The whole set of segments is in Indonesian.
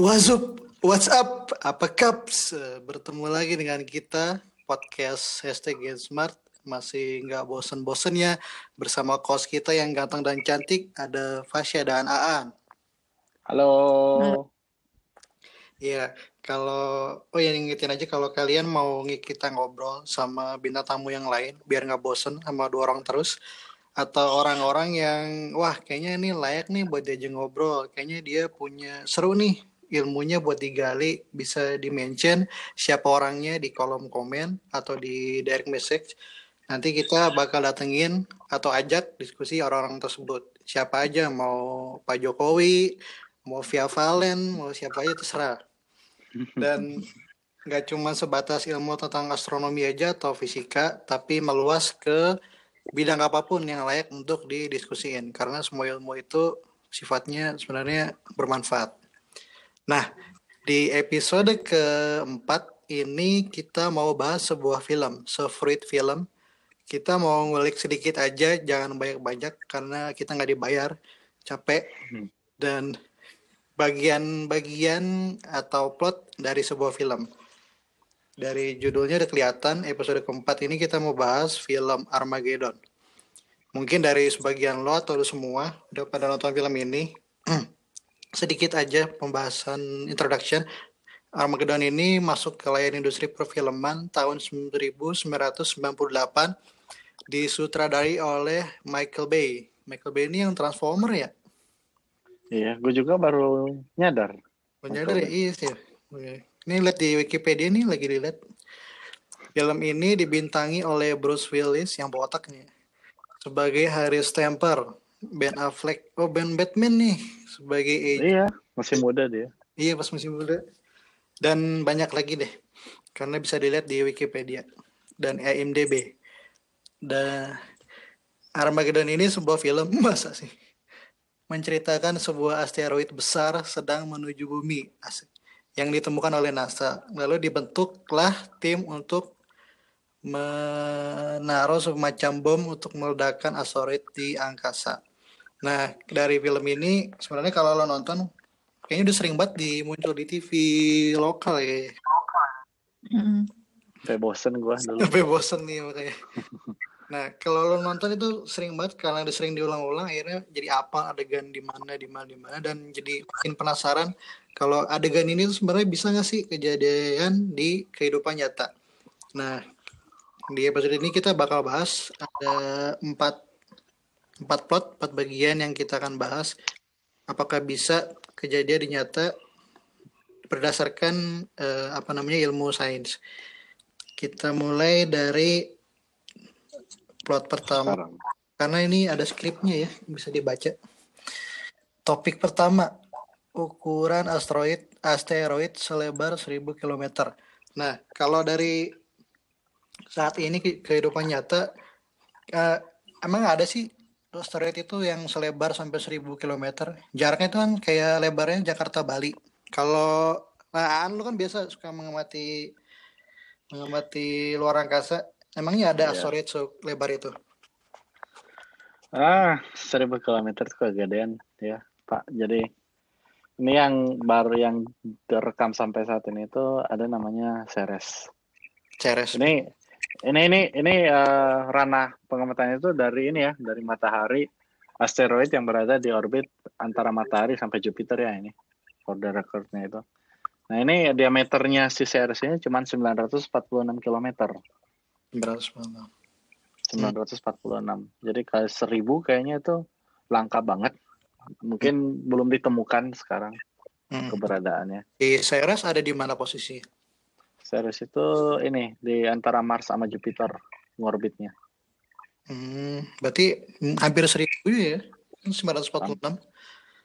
What's up? What's up? Apa kaps? Bertemu lagi dengan kita podcast hashtag Smart masih nggak bosen ya bersama kos kita yang ganteng dan cantik ada Fasya dan Aan. Halo. Iya, kalau oh ya ingetin aja kalau kalian mau kita ngobrol sama bintang tamu yang lain biar nggak bosen sama dua orang terus atau orang-orang yang wah kayaknya ini layak nih buat diajak ngobrol, kayaknya dia punya seru nih ilmunya buat digali bisa di mention siapa orangnya di kolom komen atau di direct message. Nanti kita bakal datengin atau ajak diskusi orang-orang tersebut. Siapa aja mau Pak Jokowi mau Via Valen mau siapa aja terserah. Dan nggak cuma sebatas ilmu tentang astronomi aja atau fisika tapi meluas ke bidang apa pun yang layak untuk didiskusiin. Karena semua ilmu itu sifatnya sebenarnya bermanfaat Nah, di episode keempat ini kita mau bahas sebuah film, Sefruit Film. Kita mau ngulik sedikit aja, jangan banyak-banyak karena kita nggak dibayar, capek. Hmm. Dan bagian-bagian atau plot dari sebuah film. Dari judulnya udah kelihatan, episode keempat ini kita mau bahas film Armageddon. Mungkin dari sebagian lo atau lo semua udah pada nonton film ini. sedikit aja pembahasan introduction. Armageddon ini masuk ke layar industri perfilman tahun 1998 disutradari oleh Michael Bay. Michael Bay ini yang Transformer ya? Iya, gue juga baru nyadar. Baru nyadar ya? Iya sih. Ini lihat di Wikipedia nih lagi dilihat. Film ini dibintangi oleh Bruce Willis yang botak nih. Sebagai Harry Stamper, Ben Affleck, oh Ben Batman nih sebagai Iya, masih muda dia. Iya, pas masih muda. Dan banyak lagi deh. Karena bisa dilihat di Wikipedia dan IMDb. Dan Armageddon ini sebuah film masa sih? Menceritakan sebuah asteroid besar sedang menuju bumi asik, yang ditemukan oleh NASA. Lalu dibentuklah tim untuk menaruh semacam bom untuk meledakkan asteroid di angkasa. Nah, dari film ini sebenarnya kalau lo nonton kayaknya udah sering banget di muncul di TV lokal ya. Mm. Sampai bosen gua dulu. Sampai bosen nih makanya. nah, kalau lo nonton itu sering banget karena udah sering diulang-ulang akhirnya jadi apa adegan di mana di mana di mana dan jadi makin penasaran kalau adegan ini tuh sebenarnya bisa nggak sih kejadian di kehidupan nyata. Nah, di episode ini kita bakal bahas ada empat empat plot, empat bagian yang kita akan bahas. Apakah bisa kejadian dinyata berdasarkan uh, apa namanya ilmu sains. Kita mulai dari plot pertama. Sekarang. Karena ini ada skripnya ya, bisa dibaca. Topik pertama, ukuran asteroid asteroid selebar 1000 km. Nah, kalau dari saat ini kehidupan nyata uh, emang ada sih Asteroid itu yang selebar sampai 1000 km. Jaraknya itu kan kayak lebarnya Jakarta Bali. Kalau nah lu kan biasa suka mengamati mengamati luar angkasa. Emangnya ada yeah. asteroid selebar itu? Ah, 1000 km itu kegedean ya, Pak. Jadi ini yang baru yang direkam sampai saat ini itu ada namanya Ceres. Ceres. Ini ini ini ini uh, ranah pengamatan itu dari ini ya, dari matahari asteroid yang berada di orbit antara matahari sampai Jupiter ya ini. For the recordnya itu. Nah, ini diameternya si Ceres ini cuma 946 km. 946. 946. Hmm. Jadi kali 1000 kayaknya itu langka banget. Mungkin hmm. belum ditemukan sekarang hmm. keberadaannya. Di Ceres ada di mana posisi? Ceres itu ini di antara Mars sama Jupiter ngorbitnya. Hmm, berarti hampir seribu ya? 946.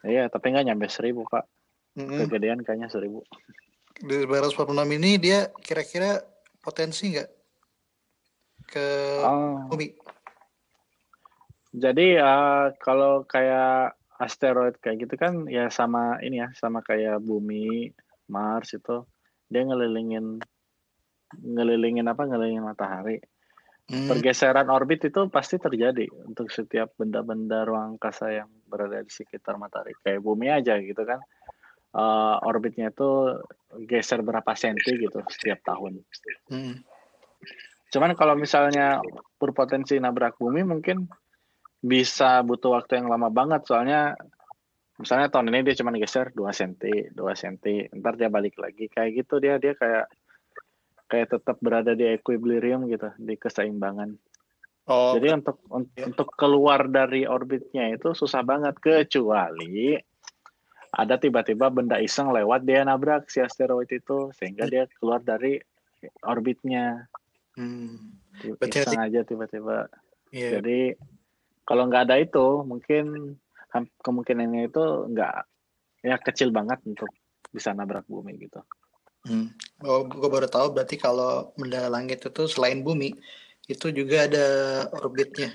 Iya, tapi nggak nyampe seribu pak. Hmm. Kegedean kayaknya seribu. Di 946 ini dia kira-kira potensi nggak ke oh. bumi? Jadi uh, kalau kayak asteroid kayak gitu kan ya sama ini ya sama kayak bumi, Mars itu dia ngelilingin ngelilingin apa ngelilingin matahari hmm. pergeseran orbit itu pasti terjadi untuk setiap benda-benda ruang angkasa yang berada di sekitar matahari kayak bumi aja gitu kan uh, orbitnya itu geser berapa senti gitu setiap tahun. Hmm. Cuman kalau misalnya berpotensi nabrak bumi mungkin bisa butuh waktu yang lama banget soalnya misalnya tahun ini dia cuma geser 2 cm, 2 cm, ntar dia balik lagi kayak gitu dia dia kayak kayak tetap berada di equilibrium gitu, di keseimbangan. Oh, Jadi untuk ya. untuk keluar dari orbitnya itu susah banget kecuali ada tiba-tiba benda iseng lewat dia nabrak si asteroid itu sehingga dia keluar dari orbitnya. Hmm. Iseng aja tiba-tiba. Yeah. Jadi kalau nggak ada itu, mungkin kemungkinannya itu nggak ya kecil banget untuk bisa nabrak bumi gitu. Hmm. Oh, gue baru tahu berarti kalau benda langit itu selain bumi itu juga ada orbitnya.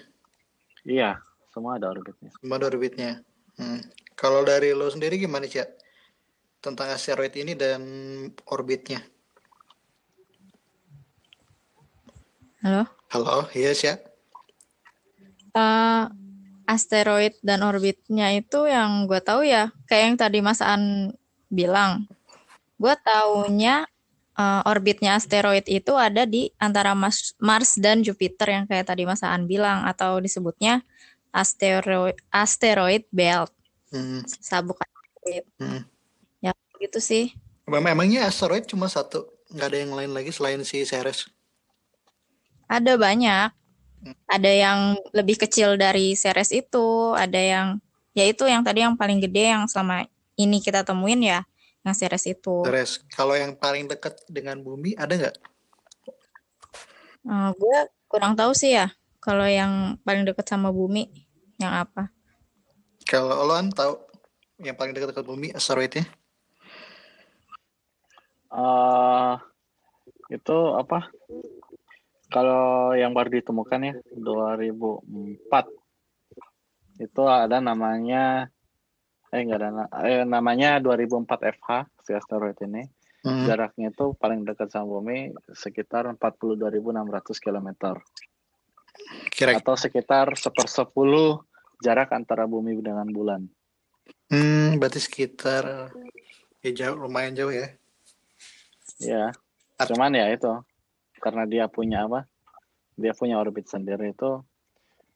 Iya, semua ada orbitnya. Semua ada orbitnya. Hmm. Kalau dari lo sendiri gimana sih tentang asteroid ini dan orbitnya? Halo. Halo, iya sih uh, asteroid dan orbitnya itu yang gue tahu ya kayak yang tadi Mas An bilang. Gue taunya uh, orbitnya asteroid itu ada di antara Mars, Mars dan Jupiter yang kayak tadi Mas An bilang atau disebutnya asteroid asteroid belt. Hmm. Sabuk asteroid. Hmm. Ya gitu sih. Memangnya asteroid cuma satu, nggak ada yang lain lagi selain si Ceres? Ada banyak ada yang lebih kecil dari Ceres itu, ada yang ya itu yang tadi yang paling gede yang selama ini kita temuin ya, yang Ceres itu. Ceres. Kalau yang paling dekat dengan bumi ada nggak? Uh, gue kurang tahu sih ya. Kalau yang paling dekat sama bumi yang apa? Kalau lo kan tahu yang paling dekat dengan bumi asteroidnya? Uh, itu apa? Kalau yang baru ditemukan ya 2004 itu ada namanya eh enggak ada eh, namanya 2004 FH si asteroid ini. Hmm. Jaraknya itu paling dekat sama bumi sekitar 42.600 km. Kira atau sekitar sepersepuluh jarak antara bumi dengan bulan. Hmm, berarti sekitar ya jauh lumayan jauh ya. Ya. Cuman ya itu karena dia punya apa dia punya orbit sendiri itu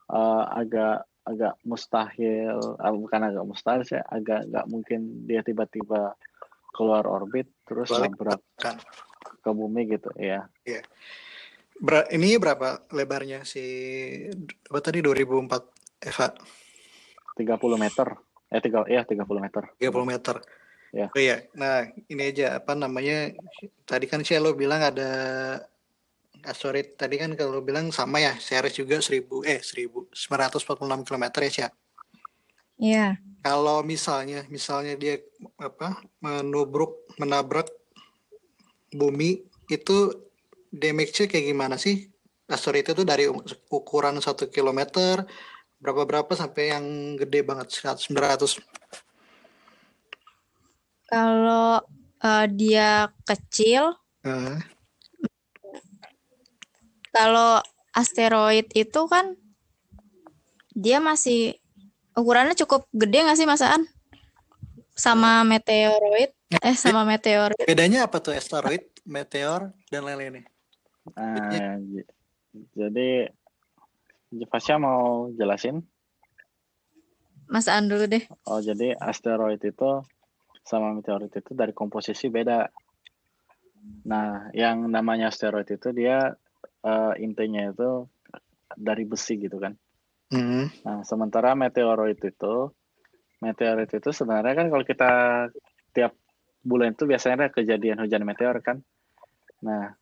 uh, agak agak mustahil uh, bukan agak mustahil sih agak nggak mungkin dia tiba-tiba keluar orbit terus nabrak ke bumi gitu ya iya. Ber ini berapa lebarnya si apa tadi 2004 Eva 30 meter eh tiga ya 30 meter. 30 meter. Ya oh iya nah ini aja apa namanya tadi kan sih lo bilang ada asteroid tadi kan kalau bilang sama ya Ceres juga 1000 eh 1946 km ya Cia. Iya. Kalau misalnya misalnya dia apa menubruk menabrak bumi itu damage-nya kayak gimana sih? Asteroid itu dari ukuran satu kilometer berapa berapa sampai yang gede banget 100 900. Kalau uh, dia kecil, uh kalau asteroid itu kan dia masih ukurannya cukup gede nggak sih masaan sama meteoroid? Eh sama meteor bedanya apa tuh asteroid meteor dan lain-lainnya? Uh, jadi Fasya mau jelasin? Masaan dulu deh. Oh jadi asteroid itu sama meteorit itu dari komposisi beda. Nah yang namanya asteroid itu dia uh, intinya itu dari besi gitu kan. Mm. Nah, sementara meteoroid itu, meteoroid itu sebenarnya kan kalau kita tiap bulan itu biasanya ada kejadian hujan meteor kan. Nah,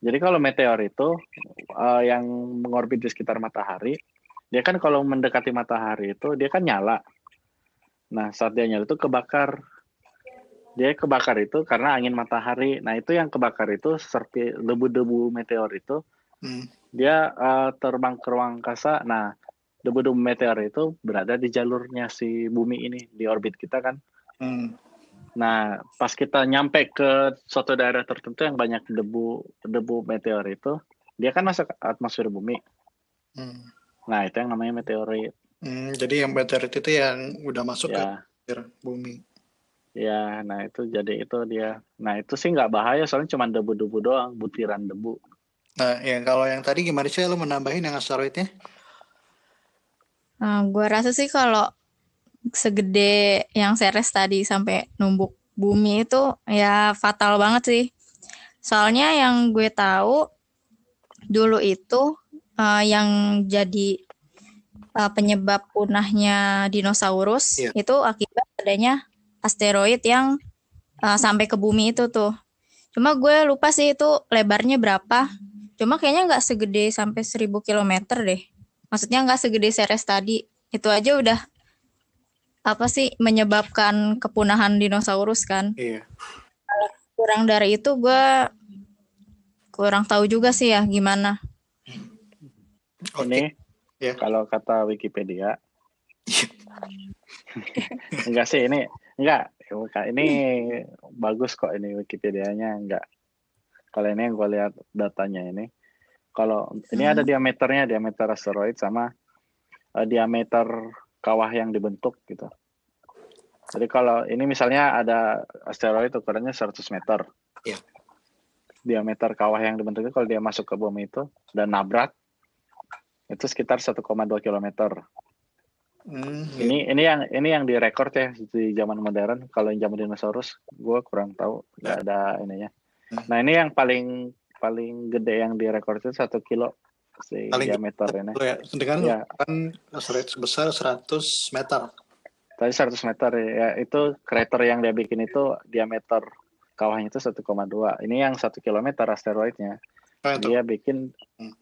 jadi kalau meteor itu uh, yang mengorbit di sekitar matahari, dia kan kalau mendekati matahari itu dia kan nyala. Nah, saat dia nyala itu kebakar. Dia kebakar itu karena angin matahari. Nah, itu yang kebakar itu seperti debu-debu meteor itu Hmm. Dia uh, terbang ke ruang angkasa. Nah, debu-debu meteor itu berada di jalurnya si bumi ini di orbit kita kan. Hmm. Nah, pas kita nyampe ke suatu daerah tertentu yang banyak debu debu meteor itu, dia kan masuk atmosfer bumi. Hmm. Nah, itu yang namanya meteorit. Hmm, jadi yang meteorit itu yang udah masuk ya. ke bumi. Ya, nah itu jadi itu dia. Nah itu sih nggak bahaya soalnya cuma debu-debu doang, butiran debu. Nah, yang kalau yang tadi gimana sih lo menambahin yang asteroidnya? Nah, gua rasa sih kalau segede yang Ceres tadi sampai numbuk bumi itu ya fatal banget sih. Soalnya yang gue tahu dulu itu uh, yang jadi uh, penyebab punahnya dinosaurus Iya. itu akibat adanya asteroid yang uh, sampai ke bumi itu tuh. Cuma gue lupa sih itu lebarnya berapa. Cuma kayaknya nggak segede sampai 1000 km deh. Maksudnya nggak segede Ceres tadi. Itu aja udah apa sih menyebabkan kepunahan dinosaurus kan. Iya. Kurang dari itu gue kurang tahu juga sih ya gimana. Oke. Ini Ya. kalau kata Wikipedia. enggak sih ini enggak ini bagus kok ini Wikipedianya enggak. Kalau ini yang gue lihat datanya ini. Kalau ini ada diameternya, diameter asteroid sama eh, diameter kawah yang dibentuk gitu. Jadi kalau ini misalnya ada asteroid ukurannya 100 meter. Iya. Diameter kawah yang dibentuk itu kalau dia masuk ke bumi itu dan nabrak itu sekitar 1,2 kilometer. Hmm, Ini ini yang ini yang direkord ya di zaman modern. Kalau yang zaman dinosaurus, gue kurang tahu, nggak ada ininya. Hmm. Nah ini yang paling paling gede yang direkord itu satu kilo si Paling diameter ini. Ya, dengan Ya. kan asteroid sebesar 100 meter. Tadi 100 meter ya itu krater yang dia bikin itu diameter kawahnya itu 1,2. Ini yang satu kilometer asteroidnya. Itu. Dia bikin Hmm.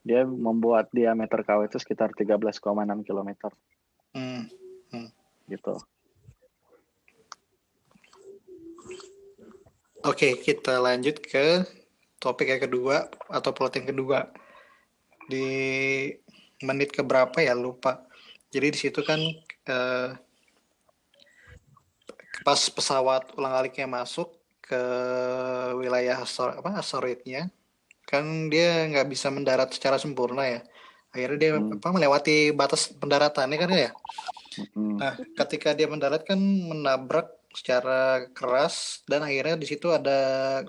dia membuat diameter kawah itu sekitar 13,6 kilometer Hmm. gitu. Oke, kita lanjut ke topik yang kedua atau plot yang kedua. Di menit keberapa ya lupa. Jadi di situ kan eh, pas pesawat ulang-aliknya masuk ke wilayah astor, apa asteroidnya, kan dia nggak bisa mendarat secara sempurna ya. Akhirnya dia Hmm. apa melewati batas pendaratannya kan ya. Hmm. Nah, ketika dia mendarat kan menabrak secara keras dan akhirnya di situ ada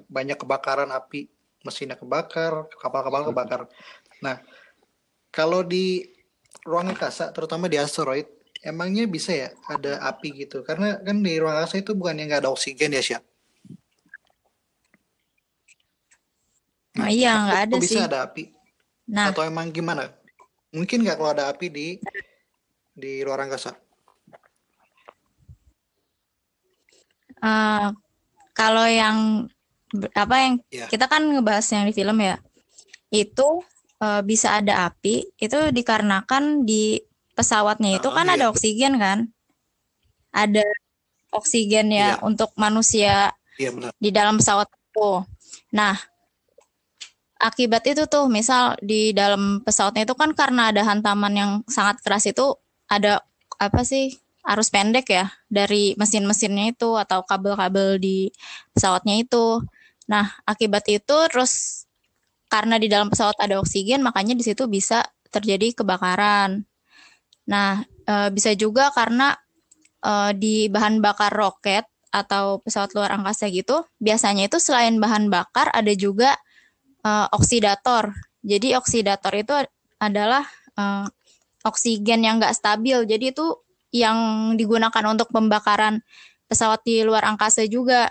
banyak kebakaran api, mesinnya kebakar, kapal-kapal kebakar. Nah, kalau di ruang angkasa, terutama di asteroid, emangnya bisa ya ada api gitu? Karena kan di ruang angkasa itu bukannya nggak ada oksigen ya, Syah? Oh iya nggak ada bisa sih. ada api? Nah Atau emang gimana? Mungkin nggak kalau ada api di di luar angkasa? Eh, kalau yang apa yang Iya. kita kan ngebahas yang di film ya, itu eh, bisa ada api itu dikarenakan di pesawatnya itu Oh, kan iya. ada oksigen kan, ada oksigen ya Iya. untuk manusia Iya benar. di dalam pesawat itu. Nah, akibat itu tuh, misal di dalam pesawatnya itu kan karena ada hantaman yang sangat keras itu ada apa sih arus pendek ya dari mesin-mesinnya itu atau kabel-kabel di pesawatnya itu. Nah, akibat itu terus karena di dalam pesawat ada oksigen, makanya di situ bisa terjadi kebakaran. Nah, eh, bisa juga karena eh, di bahan bakar roket atau pesawat luar angkasa gitu, biasanya itu selain bahan bakar ada juga eh, oksidator. Jadi oksidator itu adalah eh, oksigen yang nggak stabil. Jadi itu yang digunakan untuk pembakaran pesawat di luar angkasa juga.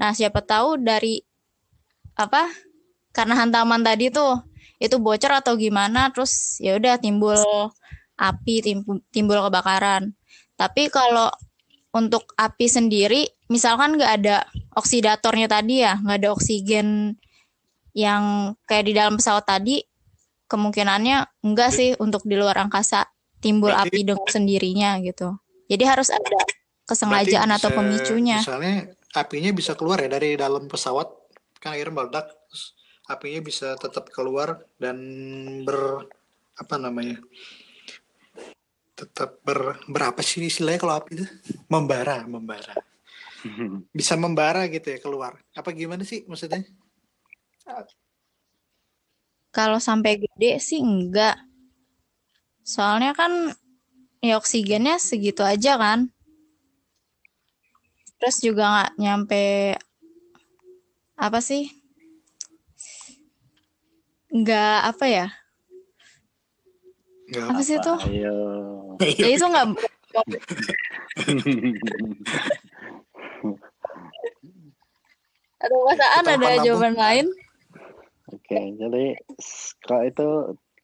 Nah, siapa tahu dari apa? Karena hantaman tadi tuh itu bocor atau gimana, terus ya udah timbul api, timbul, timbul kebakaran. Tapi kalau untuk api sendiri, misalkan nggak ada oksidatornya tadi ya, nggak ada oksigen yang kayak di dalam pesawat tadi, kemungkinannya enggak sih untuk di luar angkasa timbul Berarti- api dengan sendirinya gitu. Jadi harus ada kesengajaan Berarti atau bisa- pemicunya. Misalnya apinya bisa keluar ya dari dalam pesawat, kan akhirnya meledak, apinya bisa tetap keluar dan ber apa namanya? Tetap ber berapa sih istilahnya kalau api itu? Membara, membara. Bisa membara gitu ya keluar. Apa gimana sih maksudnya? Kalau sampai gede sih enggak. Soalnya kan ya oksigennya segitu aja kan. terus juga nggak nyampe apa sih? Nggak apa ya? Nggak apa sih itu Ayo. ya itu nggak aduh masaan Kita ada pernah jawaban lain. Oke, jadi s- kalau itu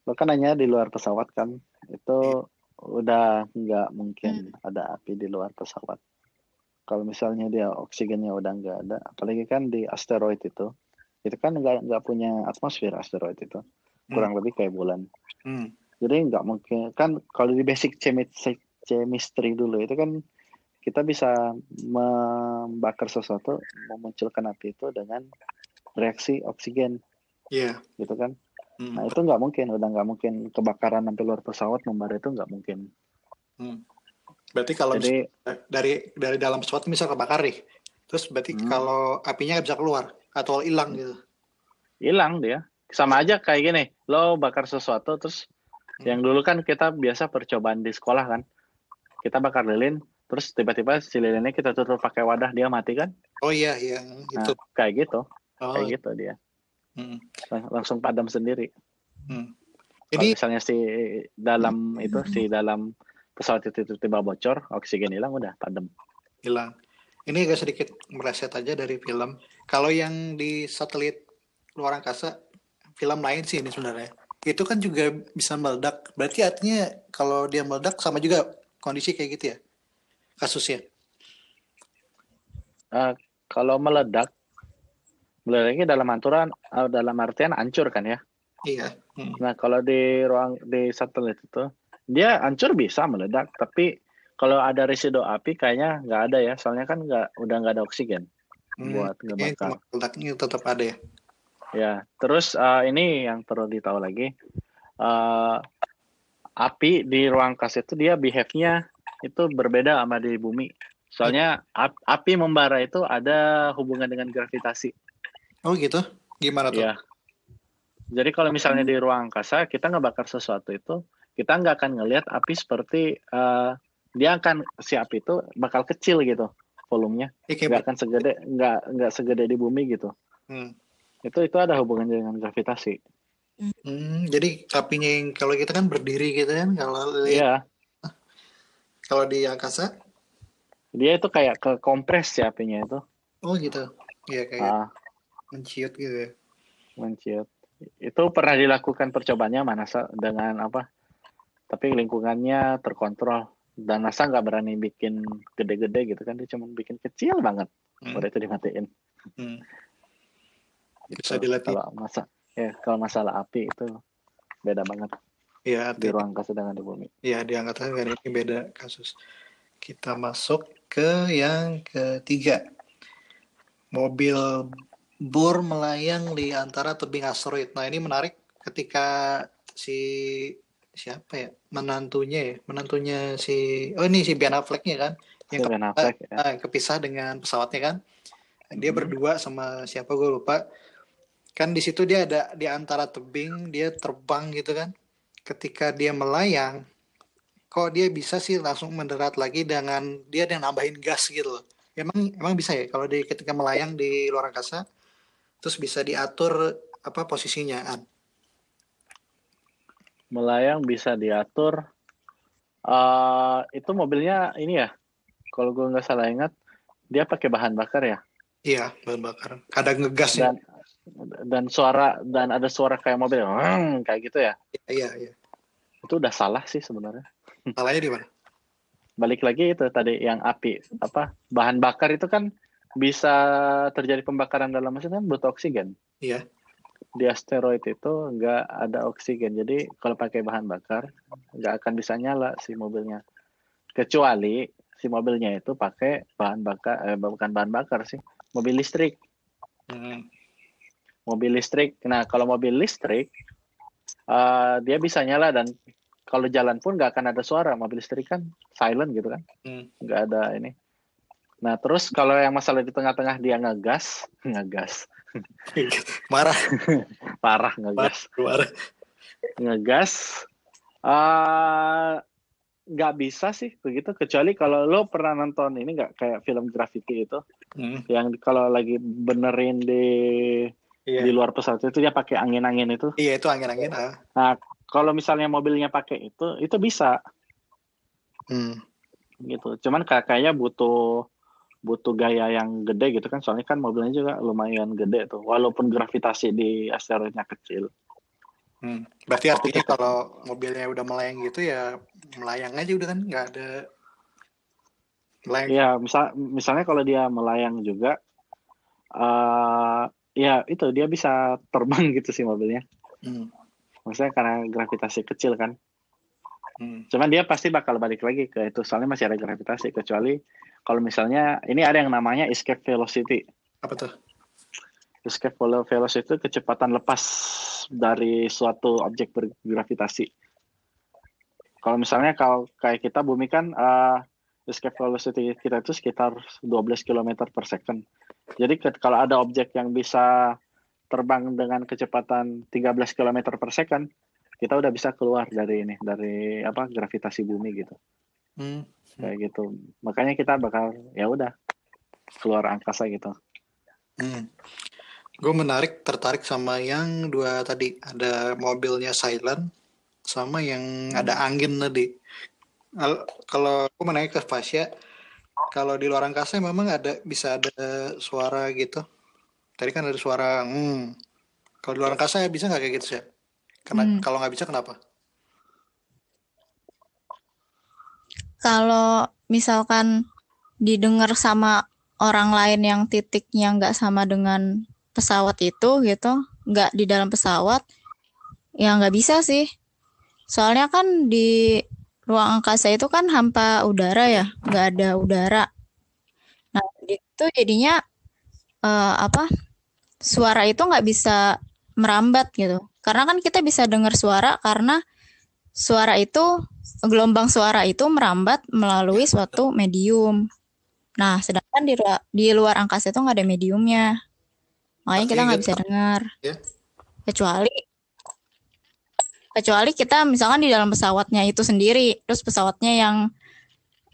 lo kan nanya di luar pesawat kan, itu udah nggak mungkin ada api di luar pesawat. Kalau misalnya dia oksigennya udah nggak ada, apalagi kan di asteroid itu, itu kan nggak nggak punya atmosfer asteroid itu, kurang lebih kayak bulan. Hmm. Jadi nggak mungkin kan kalau di basic chemi- chemistry dulu itu kan kita bisa membakar sesuatu, memunculkan api itu dengan reaksi oksigen Iya. gitu kan. Hmm. Nah itu nggak mungkin, udah nggak mungkin kebakaran sampai luar pesawat membara itu nggak mungkin. Hmm. Berarti kalau Jadi dari dari dalam pesawat misal kebakar nih, terus berarti Hmm. kalau apinya nggak bisa keluar atau hilang gitu. hilang dia. Sama aja kayak gini, lo bakar sesuatu terus yang dulu kan kita biasa percobaan di sekolah kan, kita bakar lilin, terus tiba-tiba si lilinnya kita tutup pakai wadah dia mati kan? Oh iya iya Nah, itu. kayak gitu, Oh, kayak gitu dia hmm. Lang- langsung padam sendiri. Hmm. Kalau Jadi misalnya si dalam itu si dalam pesawat itu tiba-tiba bocor, oksigen hilang udah padam. hilang. Ini agak sedikit meleset aja dari film. Kalau yang di satelit luar angkasa, film lain sih ini sebenarnya. Itu kan juga bisa meledak. Berarti artinya kalau dia meledak sama juga kondisi kayak gitu ya kasusnya. Eh, kalau meledak, meledaknya dalam aturan eh, dalam artian hancur kan ya. Iya. Hmm. Nah, kalau di ruang di satelit itu dia hancur bisa meledak, tapi kalau ada residu api kayaknya nggak ada ya, soalnya kan nggak udah nggak ada oksigen Hmm. buat ngebakar. meledaknya tetap ada ya. Ya, terus eh, ini yang perlu ditahu lagi, eh, api di ruang angkasa itu dia behave-nya itu berbeda sama di bumi. Soalnya ap- api membara itu ada hubungan dengan gravitasi. Oh gitu? Gimana tuh? Ya. Jadi kalau misalnya di ruang angkasa kita ngebakar sesuatu itu, kita nggak akan ngelihat api seperti eh, dia akan si api itu bakal kecil gitu volumenya, Ya, kayak nggak akan segede nggak nggak segede di bumi gitu. Hmm. Itu itu ada hubungannya dengan gravitasi. Hmm, jadi apinya yang kalau kita kan berdiri gitu kan kalau lihat Iya, kalau di angkasa dia itu kayak ke kompres ya apinya itu, oh gitu ya kayak ah, menciut gitu ya menciut. Itu pernah dilakukan percobaannya mana NASA dengan apa? Tapi lingkungannya terkontrol dan NASA nggak berani bikin gede-gede gitu kan, dia cuma bikin kecil banget. Hmm. Udah itu dimatiin. Hmm. Gitu. Bisa dilatih. Kalau masa ya kalau masalah api itu beda banget ya di ruang angkasa dengan di bumi. ya di angkatan kan ini beda kasus kita masuk ke yang ketiga mobil bor melayang di antara tebing asteroid. Nah ini menarik ketika si siapa ya? Menantunya ya? Menantunya si oh ini si Ben Affleck-nya kan? Yang kepisah, Affleck, ya. ah, kepisah dengan pesawatnya kan? Dia Hmm. berdua sama siapa? Gue lupa. Kan di situ dia ada di antara tebing dia terbang gitu kan? Ketika dia melayang kok dia bisa sih langsung mendarat lagi dengan dia yang nambahin gas gitu loh. Emang emang bisa ya kalau di ketika melayang di luar angkasa terus bisa diatur apa posisinya An? Melayang bisa diatur. eh itu mobilnya ini ya, kalau gue nggak salah ingat, dia pakai bahan bakar ya. iya bahan bakar ada ngegasnya Dan dan suara dan ada suara kayak mobil, "Weng," kayak gitu ya. iya iya Itu udah salah sih sebenarnya. salahnya di mana Balik lagi itu tadi yang api apa bahan bakar itu kan bisa terjadi pembakaran dalam mesin kan butuh oksigen. iya di asteroid itu nggak ada oksigen. Jadi kalau pakai bahan bakar nggak akan bisa nyala si mobilnya. Kecuali si mobilnya itu pakai bahan bakar, eh, bukan bahan bakar sih, mobil listrik. Hmm. Mobil listrik. Nah kalau mobil listrik eh, dia bisa nyala dan kalau jalan pun nggak akan ada suara. Mobil listrik kan silent gitu kan, Hmm. nggak ada ini. Nah terus kalau yang masalah di tengah-tengah dia ngegas, ngegas, marah parah ngegas. marah ngegas eh nggak bisa sih begitu kecuali kalau lo pernah nonton ini nggak kayak film Gravity itu Hmm. yang kalau lagi benerin di Iya. di luar pesawat itu dia pakai angin-angin itu. Iya itu angin-angin. Ah. Nah kalau misalnya mobilnya pakai itu itu bisa Hmm. gitu. Cuman kayak kayaknya butuh butuh gaya yang gede gitu kan soalnya kan mobilnya juga lumayan gede tuh walaupun gravitasi di asteroidnya kecil. Hmm. Berarti artinya kalau mobilnya udah melayang gitu ya melayang aja udah kan nggak ada melayang. Iya, misal misalnya kalau dia melayang juga, eh ya itu dia bisa terbang gitu sih mobilnya. Hmm. Maksudnya karena gravitasi kecil kan. Hmm. Cuman dia pasti bakal balik lagi ke itu, soalnya masih ada gravitasi. Kecuali kalau misalnya ini ada yang namanya escape velocity. Apa tuh? Escape velo- velocity itu kecepatan lepas dari suatu objek bergravitasi. Kalau misalnya kalau kayak kita bumi kan eh, escape velocity kita itu sekitar 12 km per second. Jadi kalau ada objek yang bisa terbang dengan kecepatan 13 km per second, kita udah bisa keluar dari ini, dari apa gravitasi bumi gitu, Hmm. kayak gitu. Makanya kita bakal ya udah keluar angkasa gitu. Hmm. Gue menarik, tertarik sama yang dua tadi. Ada mobilnya silent, sama yang ada angin tadi. Al- Kalau aku menanya ke Fasya, kalau di luar angkasa memang ada bisa ada suara gitu. Tadi kan ada suara, hmm. Kalau di luar angkasa ya bisa nggak kayak gitu sih? Karena Hmm. kalau nggak bisa kenapa? Kalau misalkan didengar sama orang lain yang titiknya nggak sama dengan pesawat itu gitu, nggak di dalam pesawat, ya nggak bisa sih. Soalnya kan di ruang angkasa itu kan hampa udara ya, nggak ada udara. Nah, itu jadinya eh, apa? Suara itu nggak bisa merambat gitu. Karena kan kita bisa dengar suara karena suara itu gelombang suara itu merambat melalui suatu medium. Nah, sedangkan di luar, di luar angkasa itu nggak ada mediumnya. Makanya kita nggak bisa dengar. Ya. Kecuali kecuali kita misalkan di dalam pesawatnya itu sendiri, terus pesawatnya yang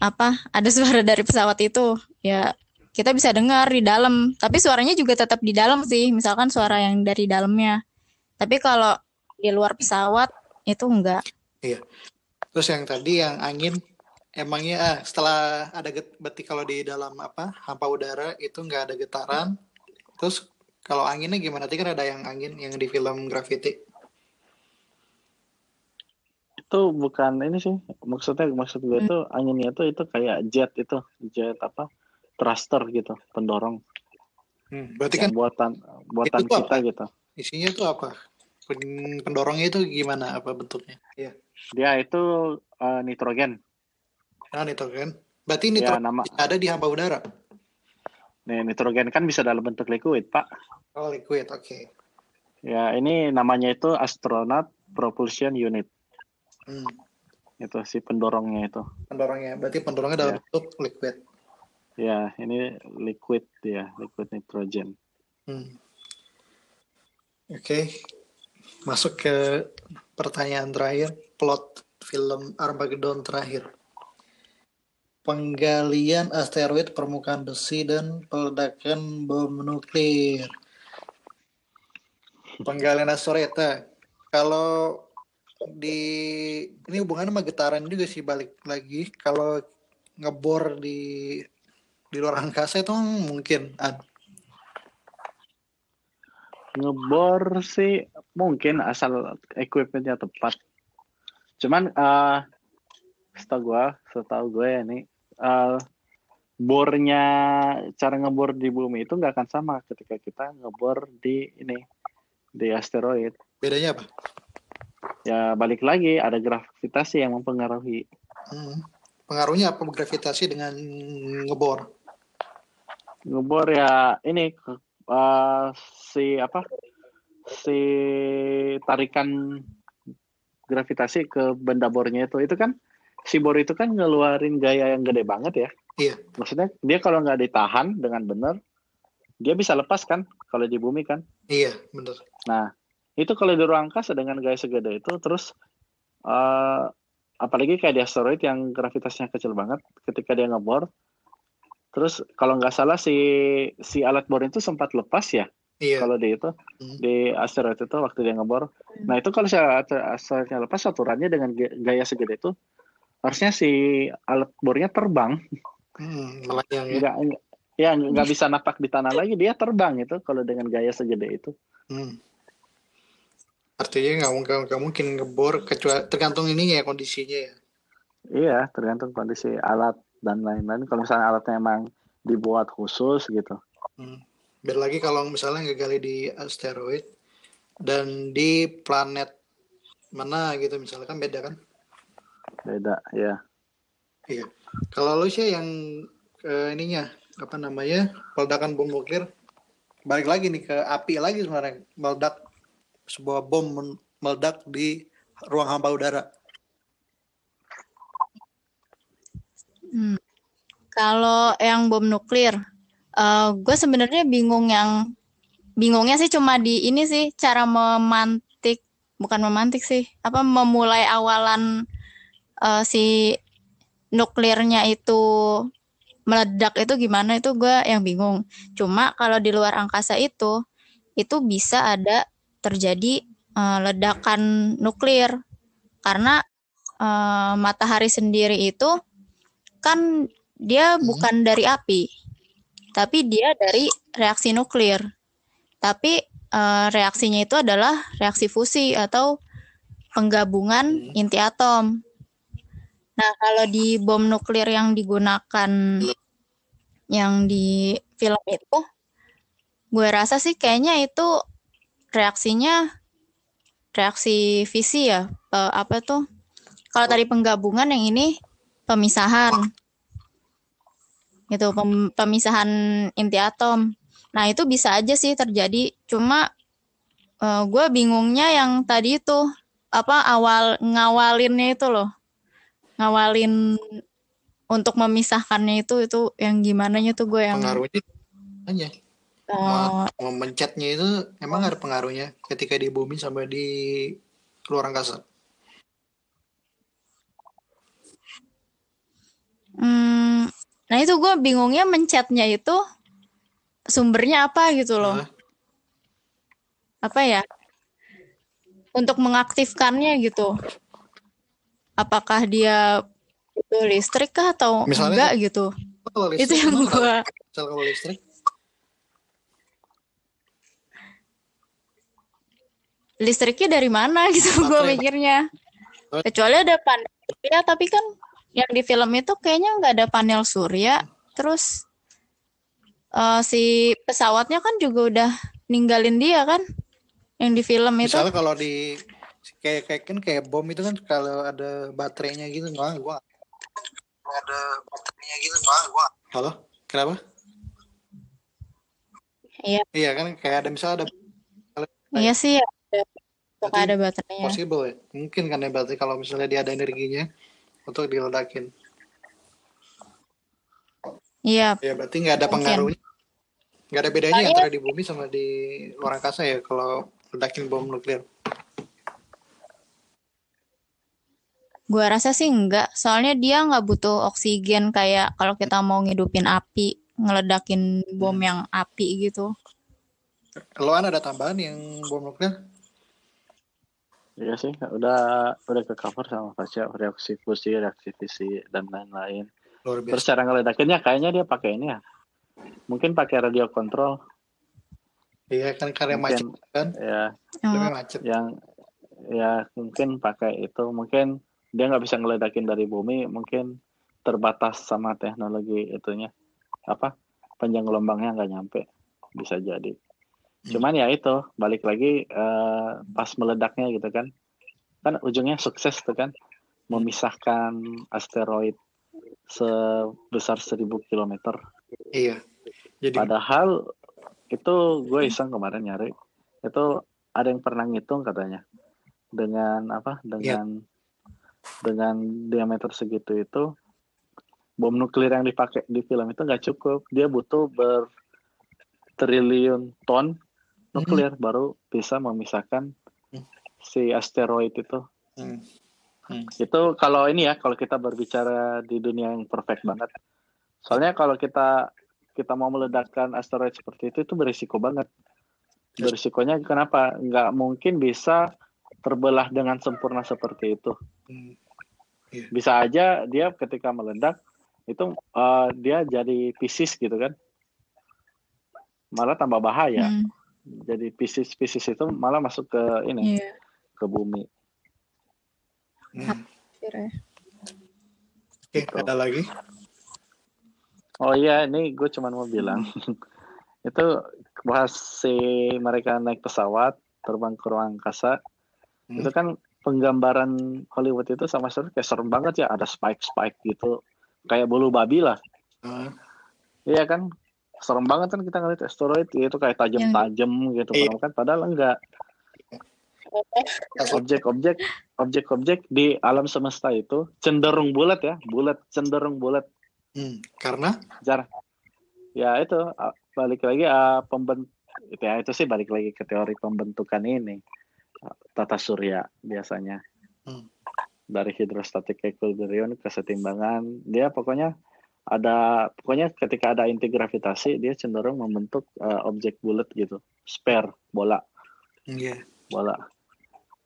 apa ada suara dari pesawat itu, ya kita bisa dengar di dalam. Tapi suaranya juga tetap di dalam sih, misalkan suara yang dari dalamnya. Tapi kalau di luar pesawat itu enggak. Terus yang tadi yang angin, emangnya ah, setelah ada get, berarti kalau di dalam apa hampa udara itu nggak ada getaran. Terus kalau anginnya gimana? Tadi kan ada yang angin yang di film Gravity. Itu bukan ini sih, maksudnya maksud gue Hmm. tuh anginnya tuh itu kayak jet itu, jet apa? Thruster gitu, pendorong. Hmm, berarti kan yang buatan buatan tuh kita gitu. isinya tuh apa? Pen- Pendorongnya itu gimana? Apa bentuknya? Iya. Dia itu eh, nitrogen. Nah, nitrogen. Berarti Ya nitrogen nama ada di hampa udara. nih, nitrogen kan bisa dalam bentuk liquid, Pak. Oh, liquid. Oke. Ya, ini namanya itu astronaut propulsion unit. Hmm, Itu si pendorongnya itu. pendorongnya. Berarti pendorongnya dalam Ya. bentuk liquid. Ya, ini liquid ya, liquid nitrogen. Hmm. Oke. Masuk ke pertanyaan terakhir. Plot film Armageddon terakhir. Penggalian asteroid permukaan besi dan peledakan bom nuklir. Penggalian asteroid. Nah, kalau di ini hubungannya sama getaran juga sih balik lagi. Kalau ngebor di di luar angkasa itu mungkin. Ngebor sih mungkin asal equipmentnya tepat. Cuman eh setahu gua, setahu gue ya nih eh bornya cara ngebor di bumi itu nggak akan sama ketika kita ngebor di ini di asteroid. Bedanya apa? Ya balik lagi ada gravitasi yang mempengaruhi. Hmm. Pengaruhnya apa gravitasi dengan ngebor? Ngebor ya ini eh, si apa si tarikan gravitasi ke benda bornya itu itu kan si bor itu kan ngeluarin gaya yang gede banget ya. Iya. Maksudnya dia kalau nggak ditahan dengan benar dia bisa lepas kan kalau di bumi kan. Iya, bener. Nah itu kalau di ruang angkasa dengan gaya segede itu terus eh apalagi kayak di asteroid yang gravitasnya kecil banget ketika dia ngebor terus kalau nggak salah si si alat bor itu sempat lepas ya Iya. kalau di itu Hmm. di asteroid itu waktu dia ngebor nah itu kalau saya asteroidnya lepas aturannya dengan ga- gaya segede itu harusnya si alat bornya terbang Hmm, melayang ya. nggak nggak- ya nggak bisa napak di tanah lagi dia terbang itu kalau dengan gaya segede itu Hmm. Artinya nggak mungkin nggak mungkin ngebor kecuali tergantung ininya ya kondisinya ya. iya tergantung kondisi alat dan lain-lain kalau misalnya alatnya emang dibuat khusus gitu Hmm. Biar lagi kalau misalnya ngegali di asteroid dan di planet mana gitu misalnya kan beda kan? beda ya Iya. Kalau lu sih yang eh, ininya apa namanya peledakan bom nuklir balik lagi nih ke api lagi sebenarnya meledak sebuah bom meledak di ruang hampa udara. Hmm. Kalau yang bom nuklir, gue sebenarnya bingung yang bingungnya sih cuma di ini sih cara memantik, bukan memantik sih, apa memulai awalan eh, si nuklirnya itu meledak itu gimana itu gue yang bingung. Cuma kalau di luar angkasa itu, itu bisa ada terjadi eh, ledakan nuklir karena eh, matahari sendiri itu kan dia Hmm. bukan dari api, tapi dia dari reaksi nuklir. Tapi eh, reaksinya itu adalah reaksi fusi atau penggabungan Hmm. inti atom. Nah, kalau di bom nuklir yang digunakan yang di film itu, gue rasa sih kayaknya itu reaksinya reaksi fisi ya. Eh, apa tuh? Kalau tadi penggabungan yang ini pemisahan. Gitu, pem- pemisahan inti atom. Nah, itu bisa aja sih terjadi. Cuma eh, gue bingungnya yang tadi itu apa awal ngawalinnya itu loh. Ngawalin untuk memisahkannya itu itu yang gimana tuh gue yang Pengaruhnya aja. eh, Mau mencetnya itu emang ada pengaruhnya ketika di bumi sama di luar angkasa. Hmm, nah itu gue bingungnya mencetnya itu sumbernya apa gitu loh. Hah? Apa ya? Untuk mengaktifkannya gitu. Apakah dia itu listrik kah atau Misalnya- enggak gitu? Kalau Itu listrik, yang gue kalau listrik, listriknya dari mana gitu gue mikirnya. Kecuali ada panel surya, tapi kan yang di film itu kayaknya nggak ada panel surya. Terus eh, si pesawatnya kan juga udah ninggalin dia kan, yang di film itu. misalnya kalau di kayak kayak kan kayak bom itu kan kalau ada baterainya gitu, wah gua ada baterainya gitu, wah gua. Halo, kenapa? Iya, Iya kan kayak ada misalnya ada iya sih ada, suka Berarti ada baterainya. possible ya. Mungkin kan ya berarti kalau misalnya dia ada energinya untuk diledakin. Iya, Ya berarti nggak ada pengaruhnya. Nggak ada bedanya Soalnya- antara di bumi sama di luar angkasa ya kalau ledakin bom nuklir. Gua rasa sih enggak. Soalnya dia nggak butuh oksigen kayak kalau kita mau ngidupin api, ngeledakin bom yang api gitu. Lo ada tambahan yang bom nuklir? Iya sih, udah udah ke cover sama Fasya reaksi fusi, reaksi fisi dan lain-lain. Luar Terus cara ngeledakinnya kayaknya dia pakai ini ya. Mungkin pakai radio kontrol Iya kan karena macet mungkin kan, ya lebih Oh, macet. yang ya mungkin pakai itu. Mungkin dia nggak bisa ngeledakin dari bumi mungkin terbatas sama teknologi itunya. Apa? Panjang gelombangnya nggak nyampe. Bisa jadi cuman ya itu balik lagi eh, pas meledaknya gitu kan. Kan ujungnya sukses tuh kan memisahkan asteroid sebesar 1000 kilometer. Iya. Jadi Padahal itu gue iseng kemarin nyari itu ada yang pernah ngitung katanya. Dengan apa dengan dengan diameter segitu itu bom nuklir yang dipakai di film itu nggak cukup. Dia butuh bertriliun ton nuklir baru bisa memisahkan Hmm. si asteroid itu hmm, Hmm. Itu kalau ini ya, kalau kita berbicara di dunia yang perfect banget. Soalnya kalau kita kita mau meledakkan asteroid seperti itu itu berisiko banget. Berisikonya kenapa? Nggak mungkin bisa terbelah dengan sempurna seperti itu. Hmm. Iya. Bisa aja dia ketika meledak itu eh, dia jadi Pisces gitu kan. Malah tambah bahaya. Hmm, Jadi Pisces-Pisces itu malah masuk ke ini iya. ke bumi. Hmm. Ya. Oke, Gitu. ada lagi? Oh iya, ini gue cuma mau bilang itu bahas si mereka naik pesawat terbang ke ruang angkasa Hmm. itu kan penggambaran Hollywood itu sama sekali kayak serem banget ya ada spike spike gitu kayak bulu babi lah Ah, iya kan serem banget kan kita ngeliat asteroid itu kayak tajam-tajam gitu Iya. padahal kan padahal enggak objek-objek objek-objek di alam semesta itu cenderung bulat ya bulat cenderung bulat hmm. Karena? jar ya itu balik lagi uh, pembentuk ya itu sih balik lagi ke teori pembentukan ini tata surya biasanya Hmm. dari hidrostatik equilibrium ke setimbangan dia pokoknya ada pokoknya ketika ada inti gravitasi dia cenderung membentuk uh, objek bulat gitu spare bola Iya. bola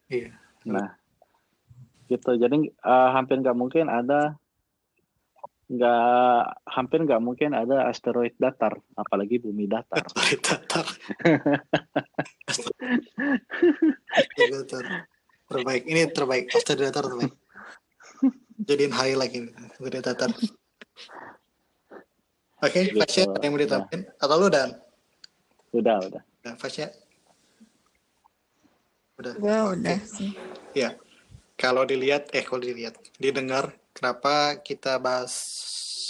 Iya. nah gitu jadi uh, hampir nggak mungkin ada nggak hampir nggak mungkin ada asteroid datar apalagi bumi datar Asteroid datar. Asteroid datar. Terbaik. Ini terbaik. Asteroid datar terbaik. Jadiin highlight ini. Asteroid datar. Oke, Gitu. Fasya ada yang mau ditambahin? Atau lu Dan? udah udah Nah, Fasya? Udah. Gue Oke. udah sih. Ya, kalau dilihat, eh kalau dilihat, didengar, kenapa kita bahas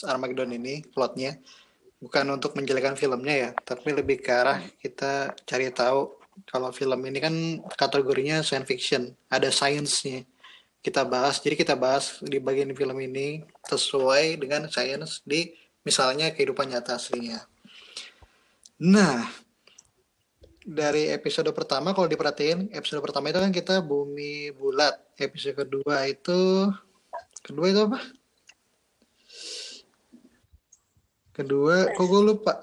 Armageddon ini, plotnya, bukan untuk menjelekan filmnya ya, tapi lebih ke arah kita cari tahu kalau film ini kan kategorinya science fiction, ada science-nya. Kita bahas, jadi kita bahas di bagian film ini sesuai dengan science di misalnya kehidupan nyata aslinya. Nah, dari episode pertama kalau diperhatiin episode pertama itu kan kita bumi bulat. Episode kedua itu kedua itu apa? Kedua kok gue lupa?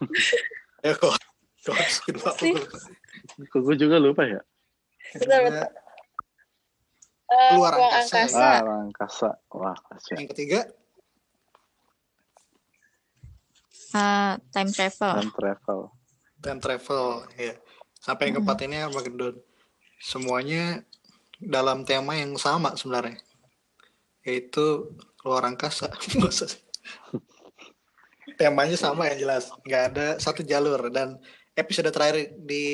Ya kok kok kedua apa gue lupa? Kok gue juga lupa ya? Kedua, Eh, Luar angkasa. angkasa. ah angkasa. Wah kasihan. Yang ketiga Ah, time travel. time travel. Time travel ya sampai yang keempat ini Armageddon semuanya dalam tema yang sama sebenarnya yaitu luar angkasa. Temanya sama yang jelas nggak ada satu jalur. Dan episode terakhir di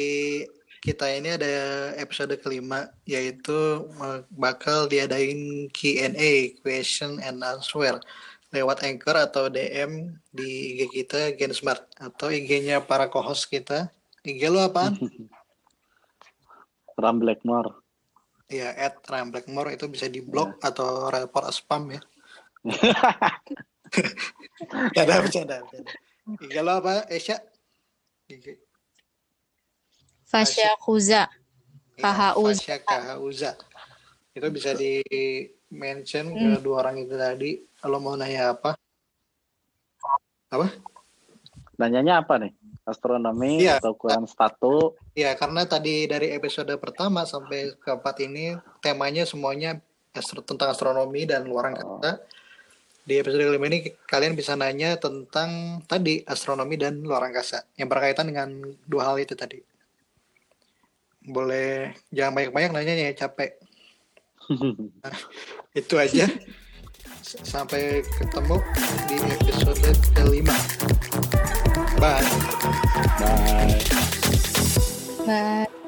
kita ini ada episode kelima yaitu eh, bakal diadain Q&A question and answer lewat Anchor atau DM di IG kita Gensmart atau IG-nya para co-host kita IG lu apaan? Ram Blackmore ya at Ryan Blackmore itu bisa di blog atau report spam ya Gak ada bercanda. IG lu apa Esya? IG. Fasya Kuza. Iya, KHUza. Fasya KHUza. Itu bisa di mention ke dua orang itu tadi. Kalau mau nanya apa? Apa? nanyanya apa nih astronomi Iya. atau ukuran statu Ya, karena tadi dari episode pertama sampai keempat ini temanya semuanya astro- tentang astronomi dan luar angkasa. Di episode kelima ini kalian bisa nanya tentang tadi astronomi dan luar angkasa yang berkaitan dengan dua hal itu tadi. Boleh jangan banyak-banyak nanya ya capek. Itu aja. Sampai ketemu di episode kelima. Bye. bye Bye.